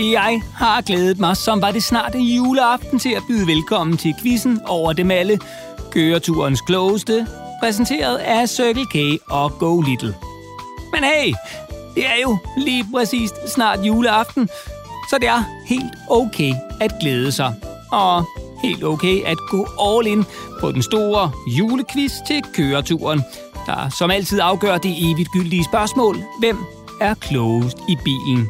Jeg har glædet mig, som var det snart juleaften til at byde velkommen til quizzen over dem alle. Køreturens klogeste, præsenteret af Circle K og Go Little. Men hey, det er jo lige præcis snart juleaften, så det er helt okay at glæde sig. Og helt okay at gå all in på den store julequiz til køreturen, der som altid afgør det evigt gyldige spørgsmål. Hvem er klogest i bilen?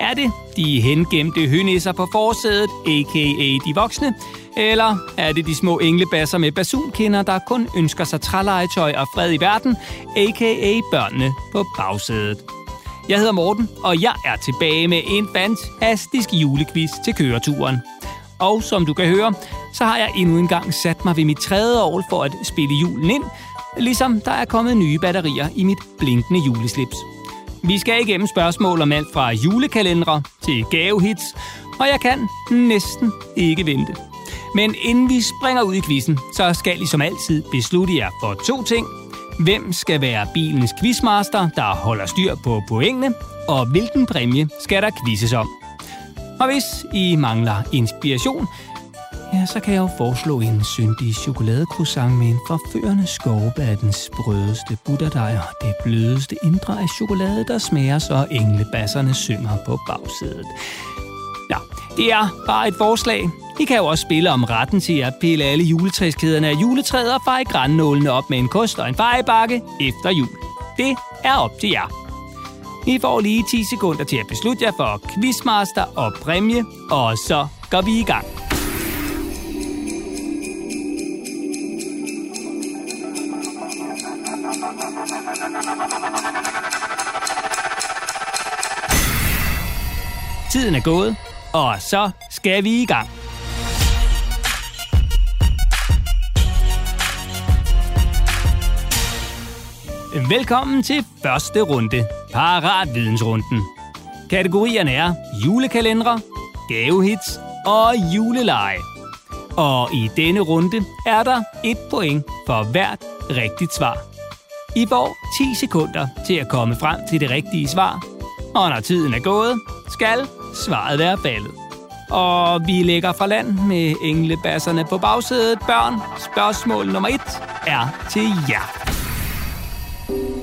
Er det de hengemte hønisser på forsædet, a.k.a. de voksne? Eller er det de små englebasser med basunkinder, der kun ønsker sig trælegetøj og fred i verden, a.k.a. børnene på bagsædet? Jeg hedder Morten, og jeg er tilbage med en fantastisk julequiz til køreturen. Og som du kan høre, så har jeg endnu en gang sat mig ved mit tredje år for at spille julen ind, ligesom der er kommet nye batterier i mit blinkende juleslips. Vi skal igennem spørgsmål om alt fra julekalendere til gavehits, og jeg kan næsten ikke vente. Men inden vi springer ud i quizzen, så skal I som altid beslutte jer for to ting. Hvem skal være bilens quizmaster, der holder styr på pointene, og hvilken præmie skal der quizzes om? Og hvis I mangler inspiration, ja, så kan jeg jo foreslå en syndig chokoladecroissant med en forførende skorpe af den sprødeste butterdej og det blødeste indre af chokolade, der smager så englebasserne synger på bagsædet. Ja, det er bare et forslag. I kan jo også spille om retten til at pille alle juletræskæderne af juletræet og feje grænnålene op med en kost og en fejebakke efter jul. Det er op til jer. I får lige 10 sekunder til at beslutte jer for quizmaster og præmie, og så går vi i gang. Tiden er gået, og så skal vi i gang. Velkommen til første runde, Paratvidensrunden. Kategorierne er julekalendere, gavehits og juleleje. Og i denne runde er der et point for hvert rigtigt svar. I får 10 sekunder til at komme frem til det rigtige svar, og når tiden er gået, skal svaret er faldet. Og vi lægger fra land med englebasserne på bagsædet. Børn, spørgsmål nummer et er til jer.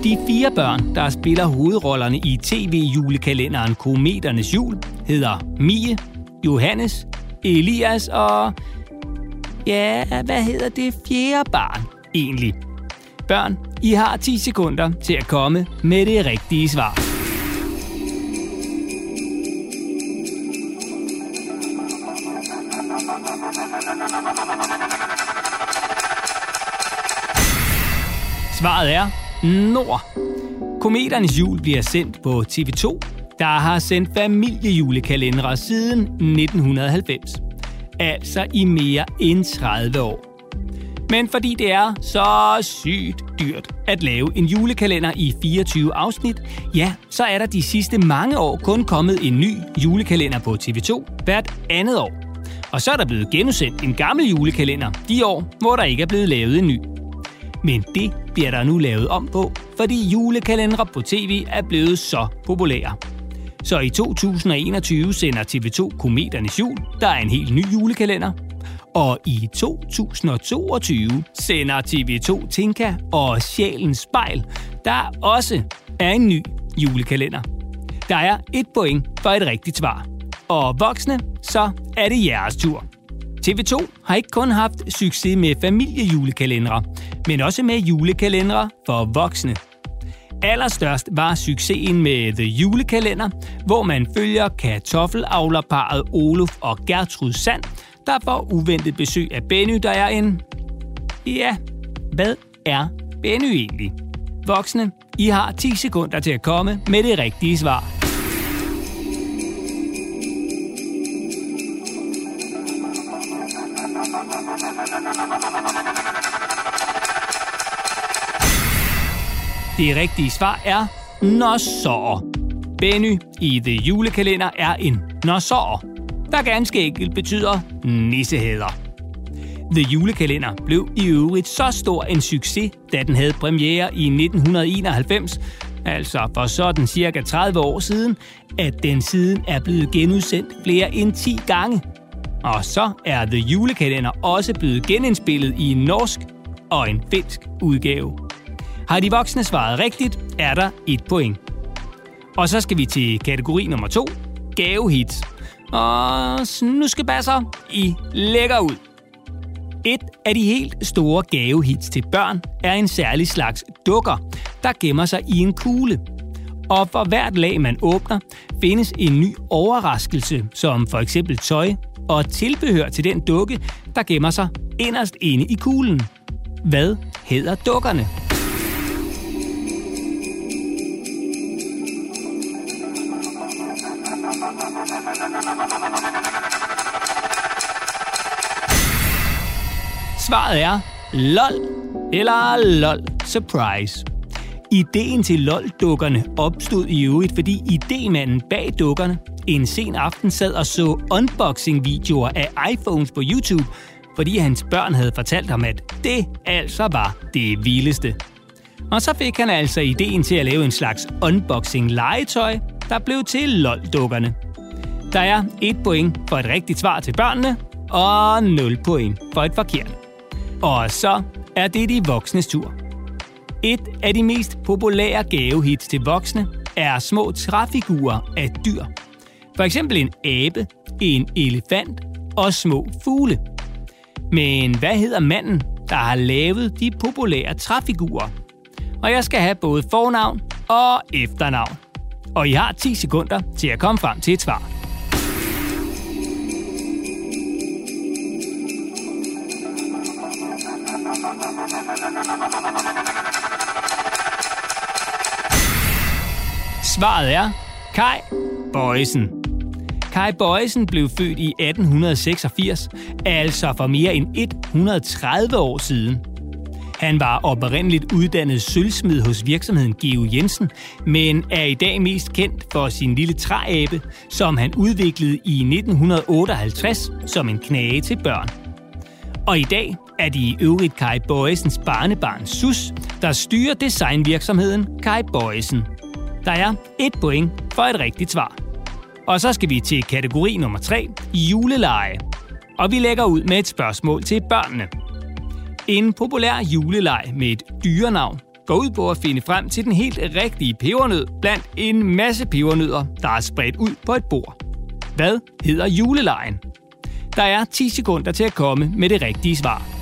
De fire børn, der spiller hovedrollerne i tv-julekalenderen Kometernes Jul, hedder Mie, Johannes, Elias og... Ja, hvad hedder det fjerde barn egentlig? Børn, I har 10 sekunder til at komme med det rigtige svar. Svaret er Nord. Kometernes jul bliver sendt på TV2, der har sendt familiejulekalendere siden 1990. Altså i mere end 30 år. Men fordi det er så sygt dyrt at lave en julekalender i 24 afsnit, ja, så er der de sidste mange år kun kommet en ny julekalender på TV2 hvert andet år. Og så er der blevet genudsendt en gammel julekalender de år, hvor der ikke er blevet lavet en ny. Men det bliver der nu lavet om på, fordi julekalendere på tv er blevet så populære. Så i 2021 sender TV2 Kometernes Jul, der er en helt ny julekalender. Og i 2022 sender TV2 Tinka og Sjælens Spejl, der også er en ny julekalender. Der er et point for et rigtigt svar. Og voksne, så er det jeres tur. TV2 har ikke kun haft succes med familiejulekalendere, men også med julekalendere for voksne. Allerstørst var succesen med The Julekalender, hvor man følger kartoffelavlerparet Olof og Gertrud Sand, der får uventet besøg af Benny, der er en... Ja, hvad er Benny egentlig? Voksne, I har 10 sekunder til at komme med det rigtige svar. Det rigtige svar er Nosår. Benny i The Julekalender er en Nosår, der ganske enkelt betyder nisseheder. The Julekalender blev i øvrigt så stor en succes, da den havde premiere i 1991, altså for sådan cirka 30 år siden, at den siden er blevet genudsendt flere end 10 gange. Og så er The Julekalender også blevet genindspillet i en norsk og en finsk udgave. Har de voksne svaret rigtigt, er der et point. Og så skal vi til kategori nummer 2, gavehits. Og nu skal I lægger ud. Et af de helt store gavehits til børn er en særlig slags dukker, der gemmer sig i en kugle. Og for hvert lag, man åbner, findes en ny overraskelse, som for eksempel tøj og tilbehør til den dukke, der gemmer sig inderst inde i kuglen. Hvad hedder dukkerne? Svaret er LOL eller LOL Surprise. Ideen til LOL-dukkerne opstod i øvrigt, fordi idemanden bag dukkerne en sen aften sad og så unboxing-videoer af iPhones på YouTube, fordi hans børn havde fortalt ham, at det altså var det vildeste. Og så fik han altså ideen til at lave en slags unboxing-legetøj, der blev til LOL-dukkerne. Der er et point for et rigtigt svar til børnene, og 0 point for et forkert. Og så er det de voksnes tur. Et af de mest populære gavehits til voksne er små træfigurer af dyr. For eksempel en abe, en elefant og små fugle. Men hvad hedder manden, der har lavet de populære træfigurer? Og jeg skal have både fornavn og efternavn. Og I har 10 sekunder til at komme frem til et svar. Svaret er Kai Bøjsen. Kai Bøjsen blev født i 1886, altså for mere end 130 år siden. Han var oprindeligt uddannet sølvsmed hos virksomheden Geo Jensen, men er i dag mest kendt for sin lille træabe, som han udviklede i 1958 som en knage til børn. Og i dag er det i øvrigt Kai Bøjsens barnebarn Sus, der styrer designvirksomheden Kai Bøjsen. Der er et point for et rigtigt svar. Og så skal vi til kategori nummer 3, juleleje. Og vi lægger ud med et spørgsmål til børnene. En populær juleleg med et dyrenavn går ud på at finde frem til den helt rigtige pebernød blandt en masse pebernødder, der er spredt ud på et bord. Hvad hedder julelejen? Der er 10 sekunder til at komme med det rigtige svar.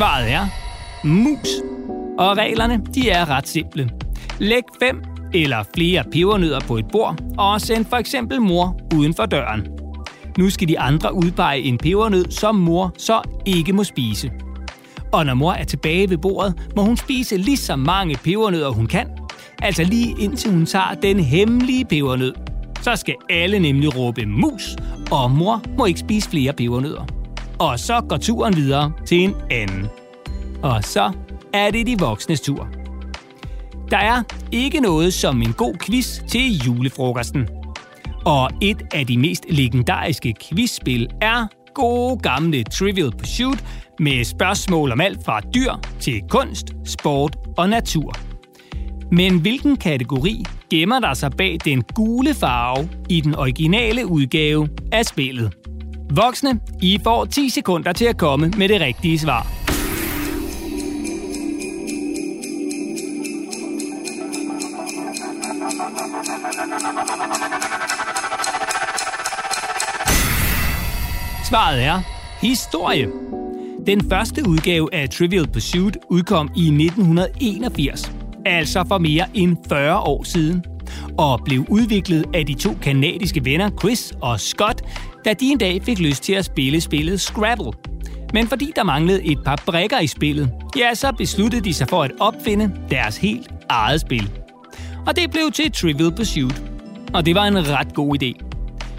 Svaret er mus. Og reglerne, de er ret simple. Læg fem eller flere pebernødder på et bord, og send for eksempel mor uden for døren. Nu skal de andre udpege en pebernød, som mor så ikke må spise. Og når mor er tilbage ved bordet, må hun spise lige så mange pebernødder, hun kan. Altså lige indtil hun tager den hemmelige pebernød. Så skal alle nemlig råbe mus, og mor må ikke spise flere pebernødder. Og så går turen videre til en anden. Og så er det de voksnes tur. Der er ikke noget som en god quiz til julefrokosten. Og et af de mest legendariske quizspil er gode gamle Trivial Pursuit med spørgsmål om alt fra dyr til kunst, sport og natur. Men hvilken kategori gemmer der sig bag den gule farve i den originale udgave af spillet? Voksne, I får 10 sekunder til at komme med det rigtige svar. Svaret er historie. Den første udgave af Trivial Pursuit udkom i 1981, altså for mere end 40 år siden, og blev udviklet af de to kanadiske venner Chris og Scott, da de en dag fik lyst til at spille spillet Scrabble. Men fordi der manglede et par brækker i spillet, ja, så besluttede de sig for at opfinde deres helt eget spil. Og det blev til Trivial Pursuit. Og det var en ret god idé.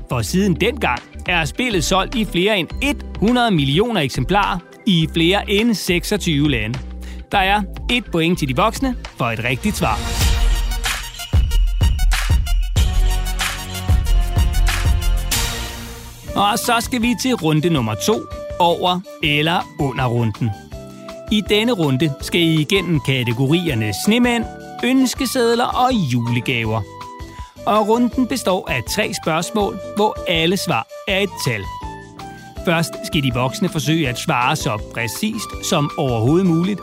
For siden dengang er spillet solgt i flere end 100 millioner eksemplarer i flere end 26 lande. Der er et point til de voksne for et rigtigt svar. Og så skal vi til runde nummer to, over eller under runden. I denne runde skal I igennem kategorierne snemænd, ønskesedler og julegaver. Og runden består af tre spørgsmål, hvor alle svar er et tal. Først skal de voksne forsøge at svare så præcist som overhovedet muligt.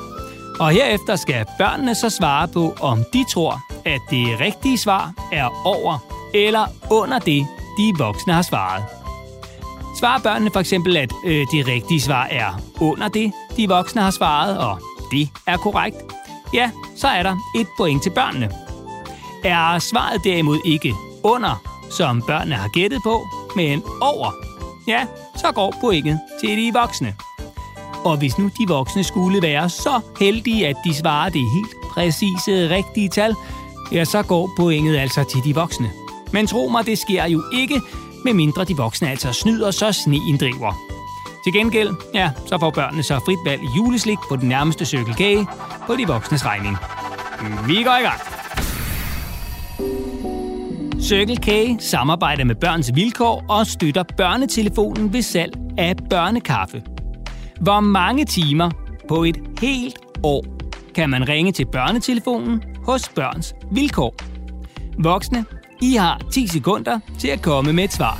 Og herefter skal børnene så svare på, om de tror, at det rigtige svar er over eller under det, de voksne har svaret. Svarer børnene for eksempel, at øh, det rigtige svar er under det, de voksne har svaret, og det er korrekt, ja, så er der et point til børnene. Er svaret derimod ikke under, som børnene har gættet på, men over, ja, så går pointet til de voksne. Og hvis nu de voksne skulle være så heldige, at de svarer det helt præcise rigtige tal, ja, så går pointet altså til de voksne. Men tro mig, det sker jo ikke, medmindre de voksne altså snyder, så sneen driver. Til gengæld, ja, så får børnene så frit valg i juleslik på den nærmeste cykelkage på de voksnes regning. Vi går i gang. Circle K samarbejder med Børns Vilkår og støtter børnetelefonen ved salg af børnekaffe. Hvor mange timer på et helt år kan man ringe til børnetelefonen hos Børns Vilkår? Voksne i har 10 sekunder til at komme med et svar.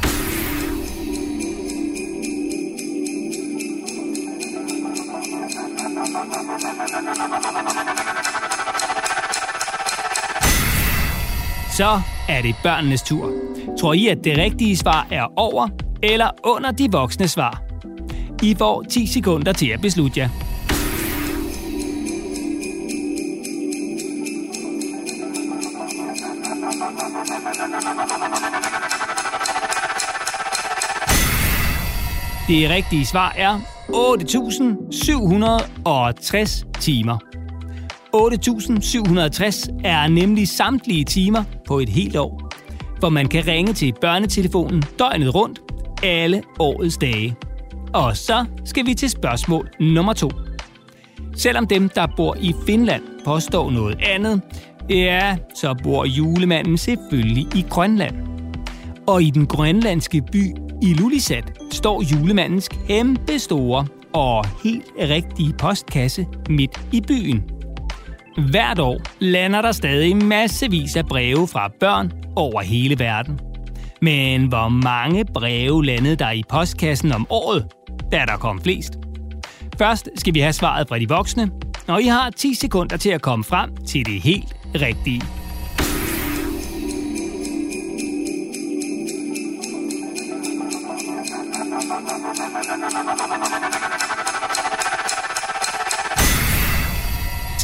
Så er det børnenes tur. Tror I, at det rigtige svar er over eller under de voksne svar? I får 10 sekunder til at beslutte jer. Det rigtige svar er 8.760 timer. 8.760 er nemlig samtlige timer på et helt år, hvor man kan ringe til børnetelefonen døgnet rundt alle årets dage. Og så skal vi til spørgsmål nummer to. Selvom dem, der bor i Finland, påstår noget andet, ja, så bor julemanden selvfølgelig i Grønland. Og i den grønlandske by Ilulissat står julemandens kæmpe store og helt rigtige postkasse midt i byen. Hvert år lander der stadig massevis af breve fra børn over hele verden. Men hvor mange breve landede der i postkassen om året, da der kom flest? Først skal vi have svaret fra de voksne, og I har 10 sekunder til at komme frem til det helt rigtige.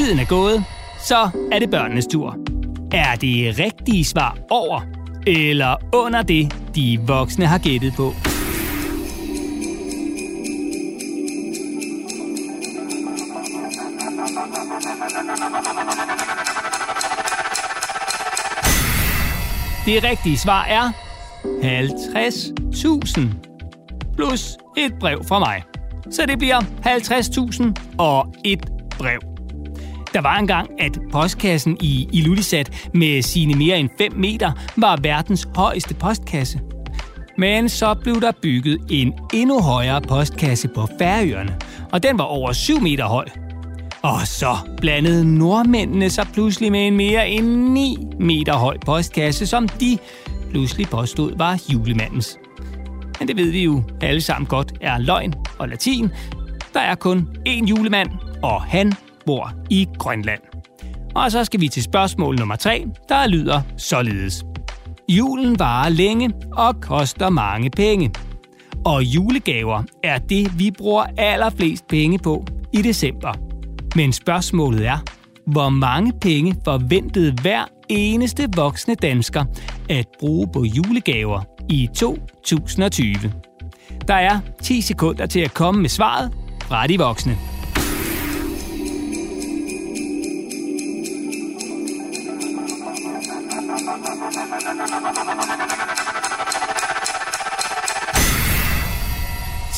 Tiden er gået, så er det børnenes tur. Er det rigtige svar over eller under det, de voksne har gættet på? Det rigtige svar er 50.000 plus et brev fra mig. Så det bliver 50.000 og et brev. Der var engang, at postkassen i Ilulissat med sine mere end 5 meter var verdens højeste postkasse. Men så blev der bygget en endnu højere postkasse på Færøerne, og den var over 7 meter høj. Og så blandede nordmændene sig pludselig med en mere end 9 meter høj postkasse, som de pludselig påstod var julemandens. Men det ved vi jo alle sammen godt er løgn og latin. Der er kun én julemand, og han bor i Grønland. Og så skal vi til spørgsmål nummer 3, der lyder således. Julen varer længe og koster mange penge. Og julegaver er det, vi bruger allerflest penge på i december. Men spørgsmålet er, hvor mange penge forventede hver eneste voksne dansker at bruge på julegaver i 2020? Der er 10 sekunder til at komme med svaret fra de voksne.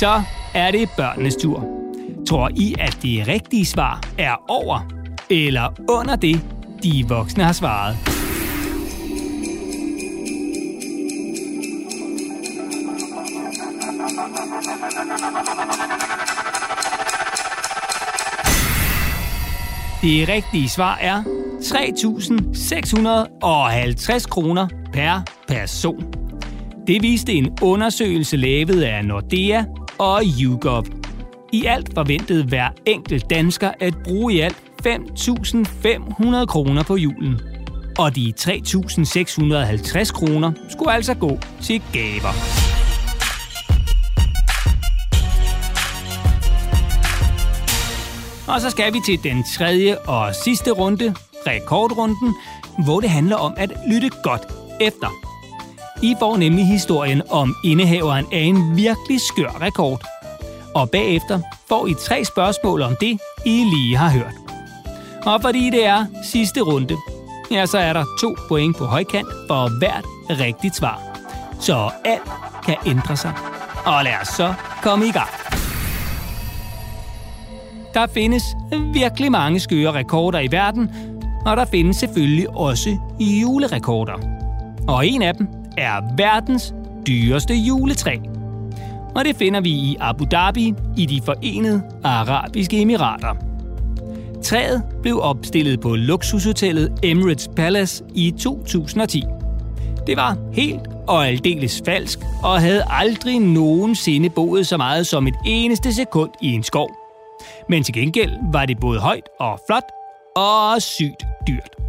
Så er det børnenes tur. Tror I, at det rigtige svar er over eller under det, de voksne har svaret? Det rigtige svar er 3.650 kroner per person. Det viste en undersøgelse lavet af Nordea og YouGov. I alt forventede hver enkelt dansker at bruge i alt 5.500 kroner på julen. Og de 3.650 kroner skulle altså gå til gaver. Og så skal vi til den tredje og sidste runde, rekordrunden, hvor det handler om at lytte godt efter. I får nemlig historien om indehaveren af en virkelig skør rekord. Og bagefter får I tre spørgsmål om det, I lige har hørt. Og fordi det er sidste runde, ja, så er der to point på højkant for hvert rigtigt svar. Så alt kan ændre sig. Og lad os så komme i gang. Der findes virkelig mange skøre rekorder i verden, og der findes selvfølgelig også julerekorder. Og en af dem er verdens dyreste juletræ. Og det finder vi i Abu Dhabi i de forenede arabiske emirater. Træet blev opstillet på luksushotellet Emirates Palace i 2010. Det var helt og aldeles falsk og havde aldrig nogensinde boet så meget som et eneste sekund i en skov. Men til gengæld var det både højt og flot og sygt dyrt.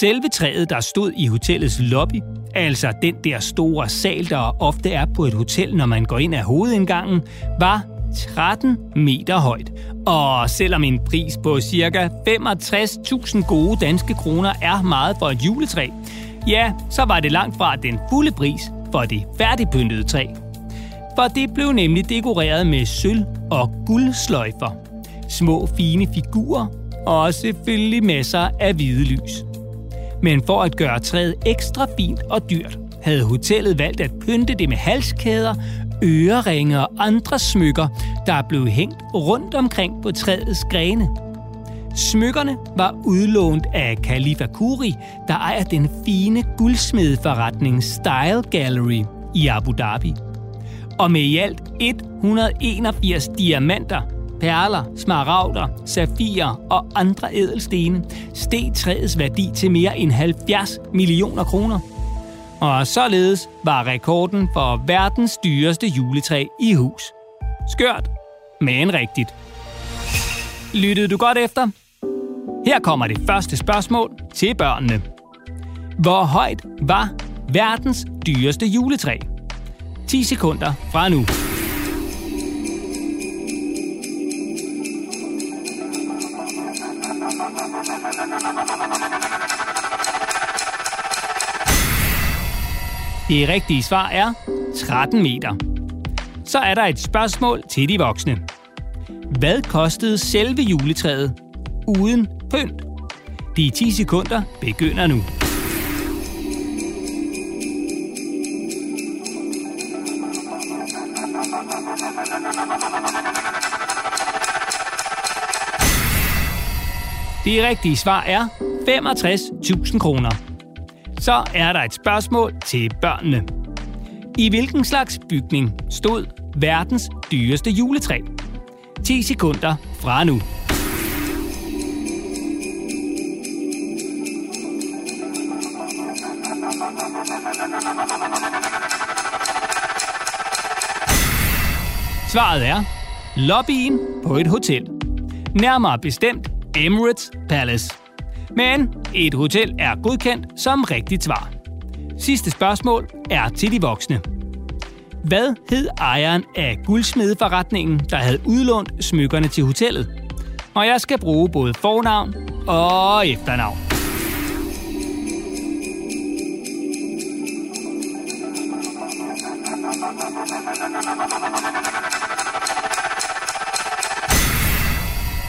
Selve træet, der stod i hotellets lobby, altså den der store sal, der ofte er på et hotel, når man går ind af hovedindgangen, var 13 meter højt. Og selvom en pris på ca. 65.000 gode danske kroner er meget for et juletræ, ja, så var det langt fra den fulde pris for det færdigpyntede træ for det blev nemlig dekoreret med sølv og guldsløjfer. Små fine figurer og selvfølgelig masser af hvide lys. Men for at gøre træet ekstra fint og dyrt, havde hotellet valgt at pynte det med halskæder, øreringe og andre smykker, der blev hængt rundt omkring på træets grene. Smykkerne var udlånt af Khalifa Kuri, der ejer den fine guldsmedforretning Style Gallery i Abu Dhabi og med i alt 181 diamanter, perler, smaragder, safirer og andre ædelstene steg træets værdi til mere end 70 millioner kroner. Og således var rekorden for verdens dyreste juletræ i hus. Skørt, men rigtigt. Lyttede du godt efter? Her kommer det første spørgsmål til børnene. Hvor højt var verdens dyreste juletræ? 10 sekunder fra nu. Det rigtige svar er 13 meter. Så er der et spørgsmål til de voksne. Hvad kostede selve juletræet uden pynt? De 10 sekunder begynder nu. Det rigtige svar er 65.000 kroner. Så er der et spørgsmål til børnene. I hvilken slags bygning stod verdens dyreste juletræ? 10 sekunder fra nu. Svaret er lobbyen på et hotel. Nærmere bestemt Emirates Palace. Men et hotel er godkendt som rigtigt svar. Sidste spørgsmål er til de voksne. Hvad hed ejeren af guldsmedeforretningen, der havde udlånt smykkerne til hotellet? Og jeg skal bruge både fornavn og efternavn.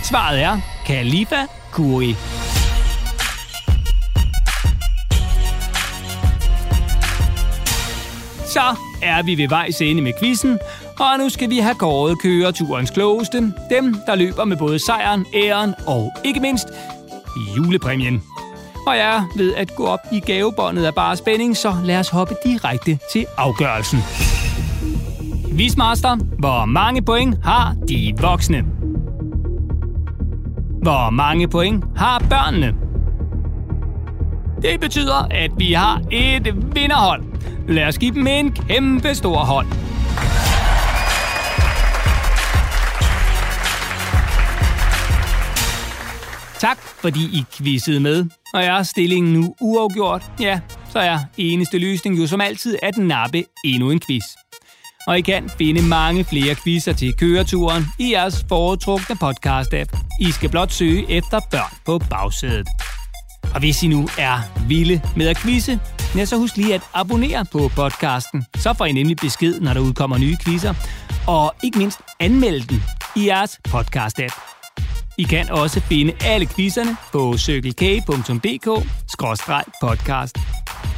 Svaret er Khalifa Kuri. Så er vi ved vejs ende med quizzen, Og nu skal vi have kåret køreturens klogeste. Dem, der løber med både sejren, æren og ikke mindst julepræmien. Og jeg ved at gå op i gavebåndet af bare spænding, så lad os hoppe direkte til afgørelsen. Vismaster, hvor mange point har de voksne? Hvor mange point har børnene? Det betyder, at vi har et vinderhold. Lad os give dem en kæmpe stor hånd. Tak, fordi I quizzede med. Og er stillingen nu uafgjort, ja, så er eneste løsning jo som altid at nappe endnu en quiz. Og I kan finde mange flere quizzer til køreturen i jeres foretrukne podcast-app. I skal blot søge efter børn på bagsædet. Og hvis I nu er vilde med at quizze, ja, så husk lige at abonnere på podcasten. Så får I nemlig besked, når der udkommer nye quizzer. Og ikke mindst anmelde den i jeres podcast-app. I kan også finde alle quizzerne på cykelk.dk-podcast.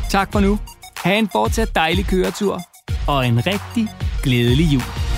Tak for nu. Ha' en fortsat dejlig køretur og en rigtig glædelig jul.